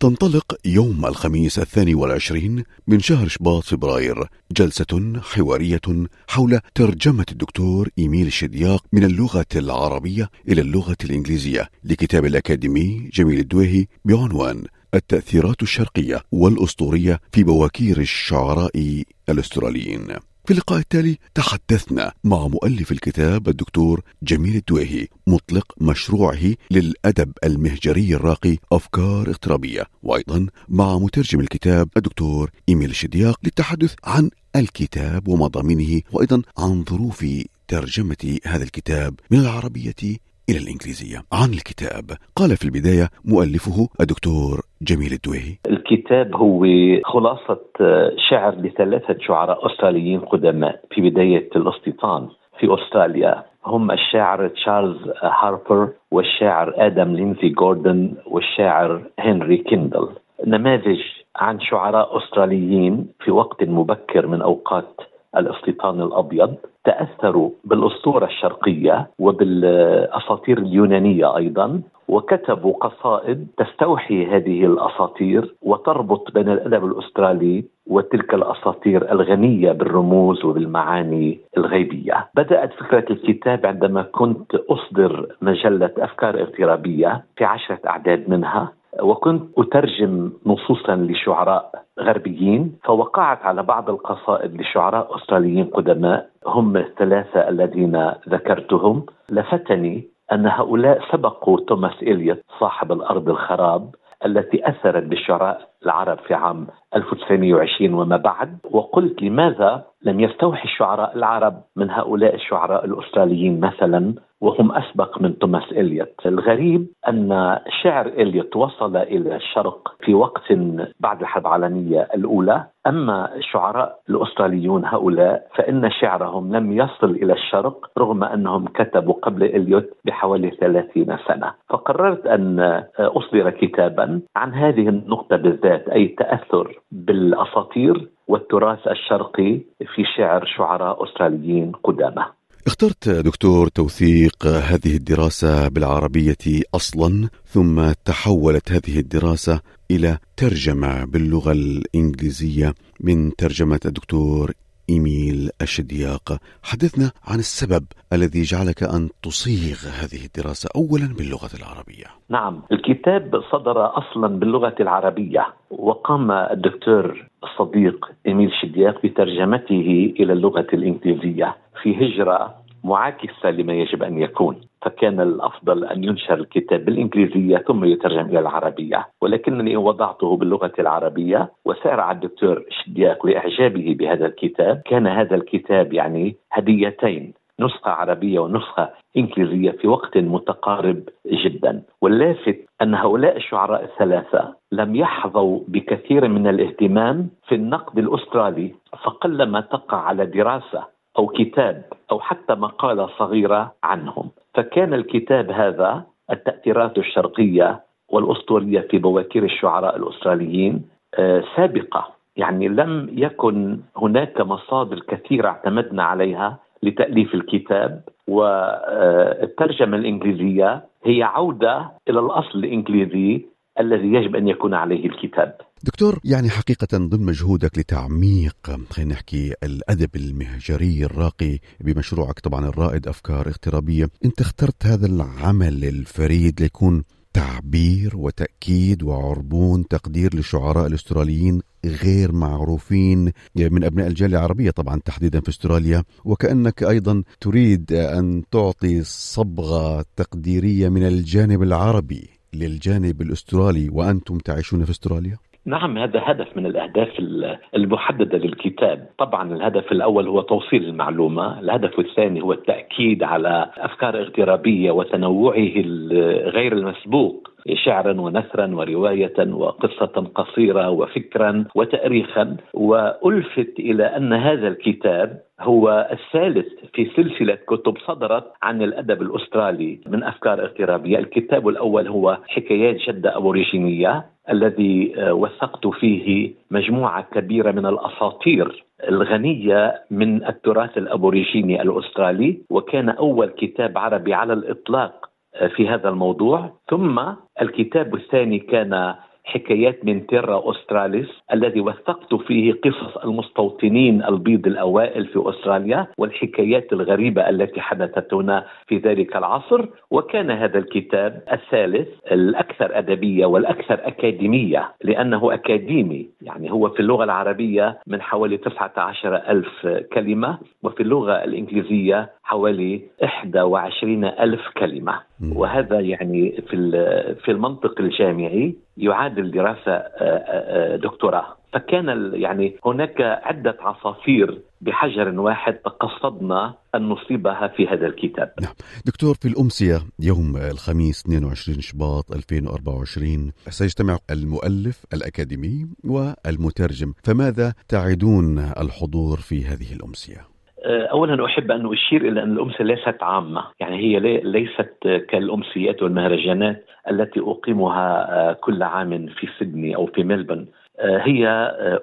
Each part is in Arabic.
تنطلق يوم الخميس الثاني والعشرين من شهر شباط فبراير جلسة حوارية حول ترجمة الدكتور إيميل الشدياق من اللغة العربية إلى اللغة الإنجليزية لكتاب الأكاديمي جميل الدويهي بعنوان التأثيرات الشرقية والأسطورية في بواكير الشعراء الأستراليين. في اللقاء التالي تحدثنا مع مؤلف الكتاب الدكتور جميل الدويهي مطلق مشروعه للأدب المهجري الراقي أفكار اغترابية وأيضا مع مترجم الكتاب الدكتور إيميل الشدياق للتحدث عن الكتاب ومضامينه وأيضا عن ظروف ترجمة هذا الكتاب من العربية إلى الإنجليزية. عن الكتاب. قال في البداية مؤلفه الدكتور جميل الدويهي الكتاب هو خلاصة شعر لثلاثة شعراء أستراليين قدماء في بداية الاستيطان في أستراليا. هم الشاعر تشارلز هاربر والشاعر آدم لينزي جوردن والشاعر هنري كيندل. نماذج عن شعراء أستراليين في وقت مبكر من أوقات الاستيطان الأبيض. تأثروا بالأسطورة الشرقية وبالأساطير اليونانية أيضا وكتبوا قصائد تستوحي هذه الأساطير وتربط بين الأدب الأسترالي وتلك الأساطير الغنية بالرموز وبالمعاني الغيبية. بدأت فكرة الكتاب عندما كنت أصدر مجلة أفكار اغترابية في عشرة أعداد منها وكنت أترجم نصوصا لشعراء غربيين فوقعت على بعض القصائد لشعراء أستراليين قدماء هم الثلاثة الذين ذكرتهم. لفتني أن هؤلاء سبقوا توماس إليوت صاحب الأرض الخراب التي أثرت بالشعراء العرب في عام 1920 وما بعد. وقلت لماذا لم يستوحي الشعراء العرب من هؤلاء الشعراء الأستراليين مثلا؟ وهم أسبق من توماس إليوت. الغريب أن شعر إليوت وصل إلى الشرق في وقت بعد الحرب العالمية الأولى. أما الشعراء الأستراليون هؤلاء فإن شعرهم لم يصل إلى الشرق رغم أنهم كتبوا قبل إليوت بحوالي 30 سنة. فقررت أن أصدر كتابا عن هذه النقطة بالذات أي التاثر بالأساطير والتراث الشرقي في شعر شعراء أستراليين قدامى. اخترت دكتور توثيق هذه الدراسة بالعربية أصلا ثم تحولت هذه الدراسة إلى ترجمة باللغة الإنجليزية من ترجمة الدكتور إيميل الشدياق حدثنا عن السبب الذي جعلك أن تصيغ هذه الدراسة أولا باللغة العربية. نعم الكتاب صدر أصلا باللغة العربية وقام الدكتور الصديق إيميل شدياق بترجمته إلى اللغة الإنجليزية في هجرة معاكسة لما يجب أن يكون فكان الأفضل أن ينشر الكتاب بالإنجليزية ثم يترجم إلى العربية، ولكنني وضعته باللغة العربية وسارع الدكتور شدياق لإعجابه بهذا الكتاب، كان هذا الكتاب يعني هديتين نسخة عربية ونسخة إنجليزية في وقت متقارب جدا. واللافت أن هؤلاء الشعراء الثلاثة لم يحظوا بكثير من الاهتمام في النقد الأسترالي فقلما تقع على دراسة أو كتاب أو حتى مقالة صغيرة عنهم. فكان الكتاب هذا التأثيرات الشرقية والأسطورية في بواكير الشعراء الأستراليين آه، سابقة. يعني لم يكن هناك مصادر كثيرة اعتمدنا عليها لتأليف الكتاب والترجمه الإنجليزية هي عودة إلى الأصل الإنجليزي الذي يجب أن يكون عليه الكتاب. دكتور يعني حقيقة ضمن مجهودك لتعميق خلينا نحكي الأدب المهجري الراقي بمشروعك طبعا الرائد أفكار اغترابية أنت اخترت هذا العمل الفريد ليكون تعبير وتأكيد وعربون تقدير للشعراء الأستراليين غير معروفين من أبناء الجالية العربية طبعا تحديدا في أستراليا وكأنك أيضا تريد أن تعطي صبغة تقديرية من الجانب العربي للجانب الأسترالي وأنتم تعيشون في أستراليا؟ نعم هذا هدف من الأهداف المحددة للكتاب، طبعا الهدف الأول هو توصيل المعلومة، الهدف الثاني هو التأكيد على أفكار اغترابية وتنوعه غير المسبوق شعرا ونثرا ورواية وقصة قصيرة وفكرا وتاريخا وألفت إلى أن هذا الكتاب هو الثالث في سلسلة كتب صدرت عن الأدب الأسترالي من أفكار اغترابية. الكتاب الأول هو حكايات جدة أبوريجينية الذي آه، وثقت فيه مجموعة كبيرة من الأساطير الغنية من التراث الأبوريجيني الأسترالي وكان أول كتاب عربي على الإطلاق آه، في هذا الموضوع. ثم الكتاب الثاني كان حكايات من تيرا أستراليس الذي وثقت فيه قصص المستوطنين البيض الأوائل في أستراليا والحكايات الغريبة التي حدثت هنا في ذلك العصر. وكان هذا الكتاب الثالث الأكثر أدبية والأكثر أكاديمية لأنه أكاديمي يعني هو في اللغة العربية من حوالي 19 ألف كلمة وفي اللغة الإنجليزية حوالي 21 ألف كلمة. وهذا يعني في في المنطق الجامعي يعادل دراسة آه، آه، دكتوراه. فكان يعني هناك عدة عصافير بحجر واحد تقصدنا أن نصيبها في هذا الكتاب. نعم. دكتور في الأمسية يوم الخميس 22 شباط 2024 سيجتمع المؤلف الأكاديمي والمترجم. فماذا تعدون الحضور في هذه الأمسية؟ آه، اولا أحب أن أشير إلى أن الامسيه ليست عامة، يعني هي ليست كالأمسيات والمهرجانات التي أقيمها آه، كل عام في سيدني أو في ملبن. آه، هي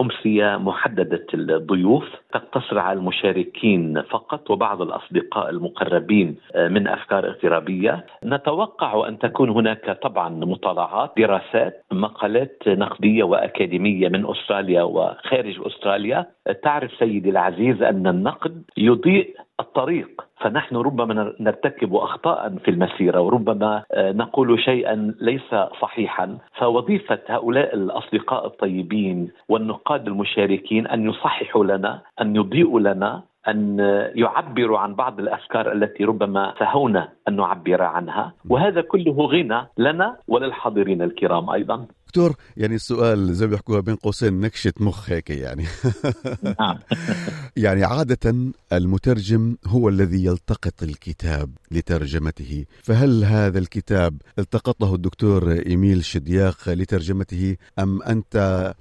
أمسية محددة الضيوف. تقتصر على المشاركين فقط وبعض الأصدقاء المقربين من أفكار اغترابية. نتوقع أن تكون هناك طبعا مطالعات دراسات مقالات نقدية وأكاديمية من أستراليا وخارج أستراليا. تعرف سيدي العزيز أن النقد يضيء الطريق. فنحن ربما نرتكب أخطاء في المسيرة وربما آه، نقول شيئا ليس صحيحا. فوظيفة هؤلاء الأصدقاء الطيبين والنقاد المشاركين أن يصححوا لنا أن يضيئوا لنا أن يعبروا عن بعض الأفكار التي ربما سهونا أن نعبر عنها. وهذا كله غنى لنا وللحاضرين الكرام أيضا. دكتور يعني السؤال زي ما بيحكوها بين قوسين نكشة مخ هيك يعني. نعم. يعني عادة المترجم هو الذي يلتقط الكتاب لترجمته. فهل هذا الكتاب التقطه الدكتور إيميل شدياق لترجمته أم أنت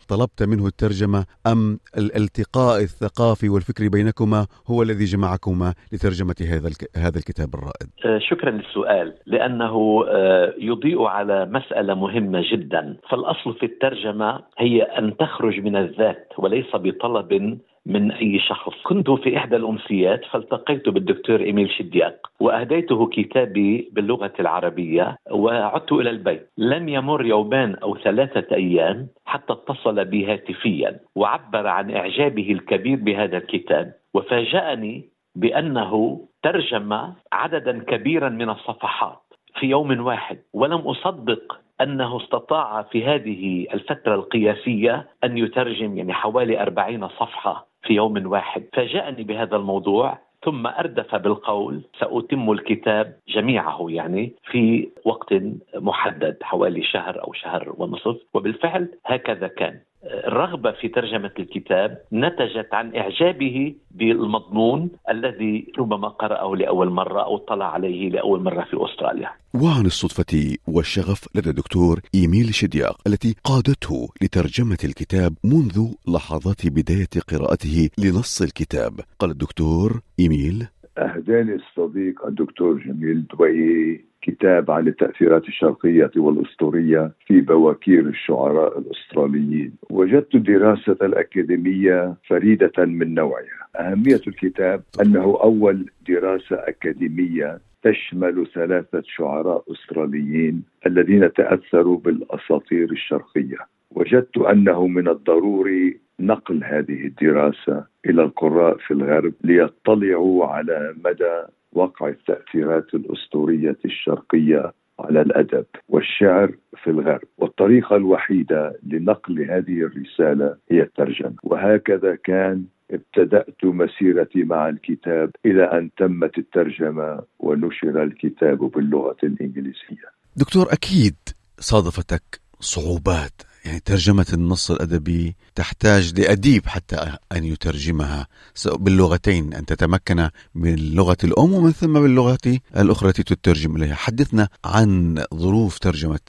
طلبت منه الترجمة أم الالتقاء الثقافي والفكري بينكما هو الذي جمعكما لترجمة هذا هذا الكتاب الرائد؟ آه، شكرا للسؤال لأنه آه، يضيء على مسألة مهمة جدا. فالاصل في الترجمة هي أن تخرج من الذات وليس بطلب من أي شخص، كنت في إحدى الأمسيات فالتقيت بالدكتور إيميل شدياق وأهديته كتابي باللغة العربية وعدت إلى البيت، لم يمر يومان أو ثلاثة أيام حتى اتصل بي هاتفيا وعبر عن إعجابه الكبير بهذا الكتاب وفاجأني بأنه ترجم عددا كبيرا من الصفحات في يوم واحد ولم أصدق أنه استطاع في هذه الفترة القياسية أن يترجم يعني حوالي أربعين صفحة في يوم واحد. فاجأني بهذا الموضوع ثم أردف بالقول سأتم الكتاب جميعه يعني في وقت محدد حوالي شهر أو شهر ونصف. وبالفعل هكذا كان. الرغبة في ترجمة الكتاب نتجت عن إعجابه بالمضمون الذي ربما قرأه لأول مرة أو اطلع عليه لأول مرة في أستراليا. وعن الصدفة والشغف لدى الدكتور إيميل شدياق التي قادته لترجمة الكتاب منذ لحظات بداية قراءته لنص الكتاب. قال الدكتور إيميل أهداني الصديق الدكتور جميل دوي كتاب عن التأثيرات الشرقية والأسطورية في بواكير الشعراء الأستراليين. وجدت الدراسة الأكاديمية فريدة من نوعها. أهمية الكتاب أنه أول دراسة أكاديمية تشمل ثلاثة شعراء أستراليين الذين تأثروا بالأساطير الشرقية. وجدت أنه من الضروري نقل هذه الدراسة إلى القراء في الغرب ليطلعوا على مدى وقع التأثيرات الأسطورية الشرقية على الأدب والشعر في الغرب. والطريقة الوحيدة لنقل هذه الرسالة هي الترجمة. وهكذا كان ابتدأت مسيرتي مع الكتاب إلى أن تمت الترجمة ونشر الكتاب باللغة الإنجليزية. دكتور أكيد صادفتك صعوبات. يعني ترجمة النص الأدبي تحتاج لأديب حتى أن يترجمها باللغتين أن تتمكن من اللغة الأم ومن ثم باللغة الأخرى التي تترجم إليها حدثنا عن ظروف ترجمة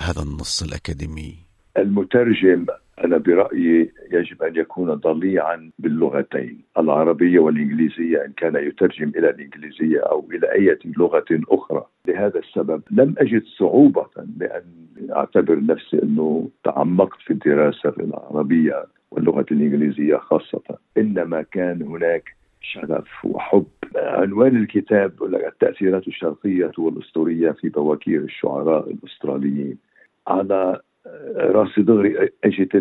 هذا النص الأكاديمي؟ المترجم أنا برأيي يجب أن يكون ضليعا باللغتين العربية والإنجليزية إن كان يترجم إلى الإنجليزية أو إلى أي لغة أخرى. لهذا السبب لم أجد صعوبة بأن أعتبر نفسي أنه تعمقت في الدراسة في العربية واللغة الإنجليزية خاصة. إنما كان هناك شغف وحب. عنوان الكتاب التأثيرات الشرقية والأسطورية في بواكير الشعراء الأستراليين. على راسي دغري اجت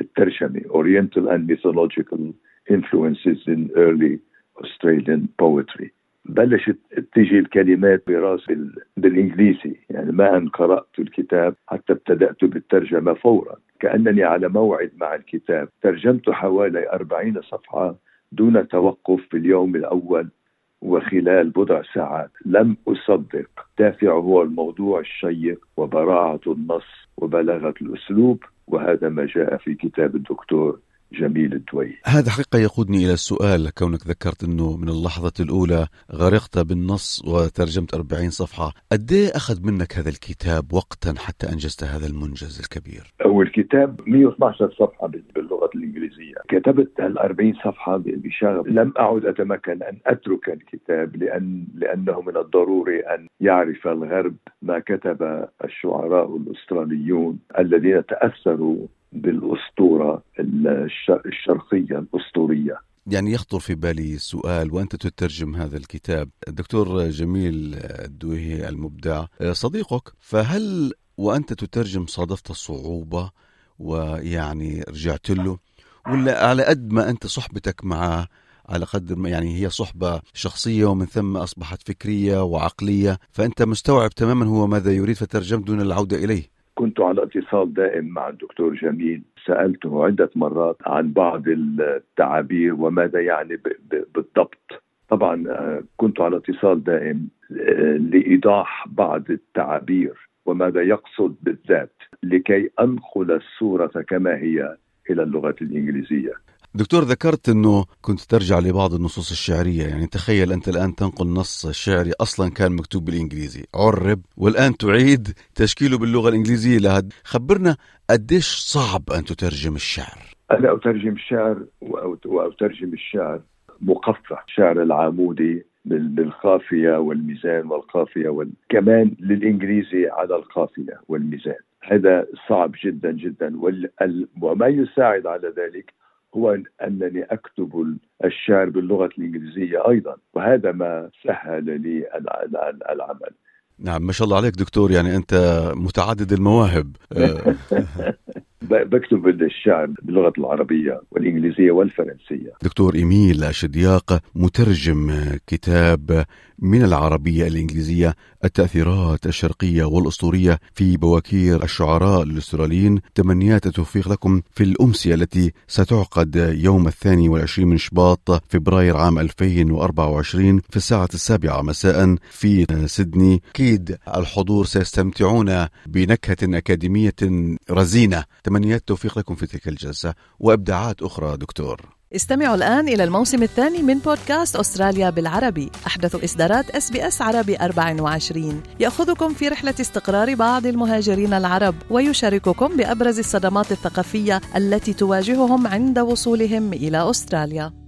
الترجمة Oriental and Mythological Influences in Early Australian Poetry. بلشت تيجي الكلمات براسي بالإنجليزي يعني ما أن قرأت الكتاب حتى ابتدأت بالترجمة فورا. كأنني على موعد مع الكتاب. ترجمت حوالي أربعين صفحة دون توقف في اليوم الأول. وخلال بضع ساعات لم أصدق. دافع هو الموضوع الشيق وبراعة النص وبلاغه الأسلوب وهذا ما جاء في كتاب الدكتور. جميل الدوي هذا حقيقة يقودني إلى السؤال كونك ذكرت أنه من اللحظة الأولى غرقت بالنص وترجمت 40 صفحة قد إيه أخذ منك هذا الكتاب وقتا حتى أنجزت هذا المنجز الكبير؟ هو الكتاب 112 صفحة باللغة الإنجليزية. كتبت ال 40 صفحة بشغف. لم أعد أتمكن أن أترك الكتاب لأن لأنه من الضروري أن يعرف الغرب ما كتب الشعراء الأستراليون الذين تأثروا بالأسطورة الشرقية الأسطورية. يعني يخطر في بالي سؤال وأنت تترجم هذا الكتاب. الدكتور جميل الدويهي المبدع صديقك فهل وأنت تترجم صادفت صعوبه ويعني رجعت له؟ ولا على قد ما أنت صحبتك معه على قدر ما يعني هي صحبة شخصية ومن ثم أصبحت فكرية وعقلية فأنت مستوعب تماما هو ماذا يريد فترجم دون العودة إليه. كنت على اتصال دائم مع الدكتور جميل سألته عدة مرات عن بعض التعابير وماذا يعني بالضبط. طبعا آه، كنت على اتصال دائم آه، لإيضاح بعض التعابير وماذا يقصد بالذات لكي أنقل الصورة كما هي إلى اللغة الإنجليزية. دكتور ذكرت إنه كنت ترجع لبعض النصوص الشعرية يعني تخيل أنت الآن تنقل نص شعري أصلا كان مكتوب بالإنجليزي. عرب والآن تعيد تشكيله باللغة الإنجليزية. لهد خبرنا قديش صعب أن تترجم الشعر. أنا أترجم الشعر وأترجم الشعر مقفى. شعر العامودي بالقافية والميزان والقافية وال... كمان للإنجليزي على القافية والميزان. هذا صعب جدا جدا وال... وما يساعد على ذلك هو أنني أكتب الشعر باللغة الإنجليزية أيضا وهذا ما سهل لي العمل. نعم ما شاء الله عليك دكتور يعني أنت متعدد المواهب. بكتب الشعر باللغة العربية والإنجليزية والفرنسية. دكتور إيميل شدياق مترجم كتاب من العربية الإنجليزية التأثيرات الشرقية والأسطورية في بواكير الشعراء الأستراليين. تمنيات التوفيق لكم في الأمسية التي ستعقد يوم الثاني والعشرين من شباط فبراير عام 2024 في الساعة السابعة مساء في سيدني. أكيد الحضور سيستمتعون بنكهة أكاديمية رزينة. تمنيات التوفيق لكم في تلك الجلسة وإبداعات أخرى دكتور. استمعوا الآن إلى الموسم الثاني من بودكاست أستراليا بالعربي. أحدث إصدارات إس بي إس عربي 24 يأخذكم في رحلة استقرار بعض المهاجرين العرب ويشارككم بأبرز الصدمات الثقافية التي تواجههم عند وصولهم إلى أستراليا.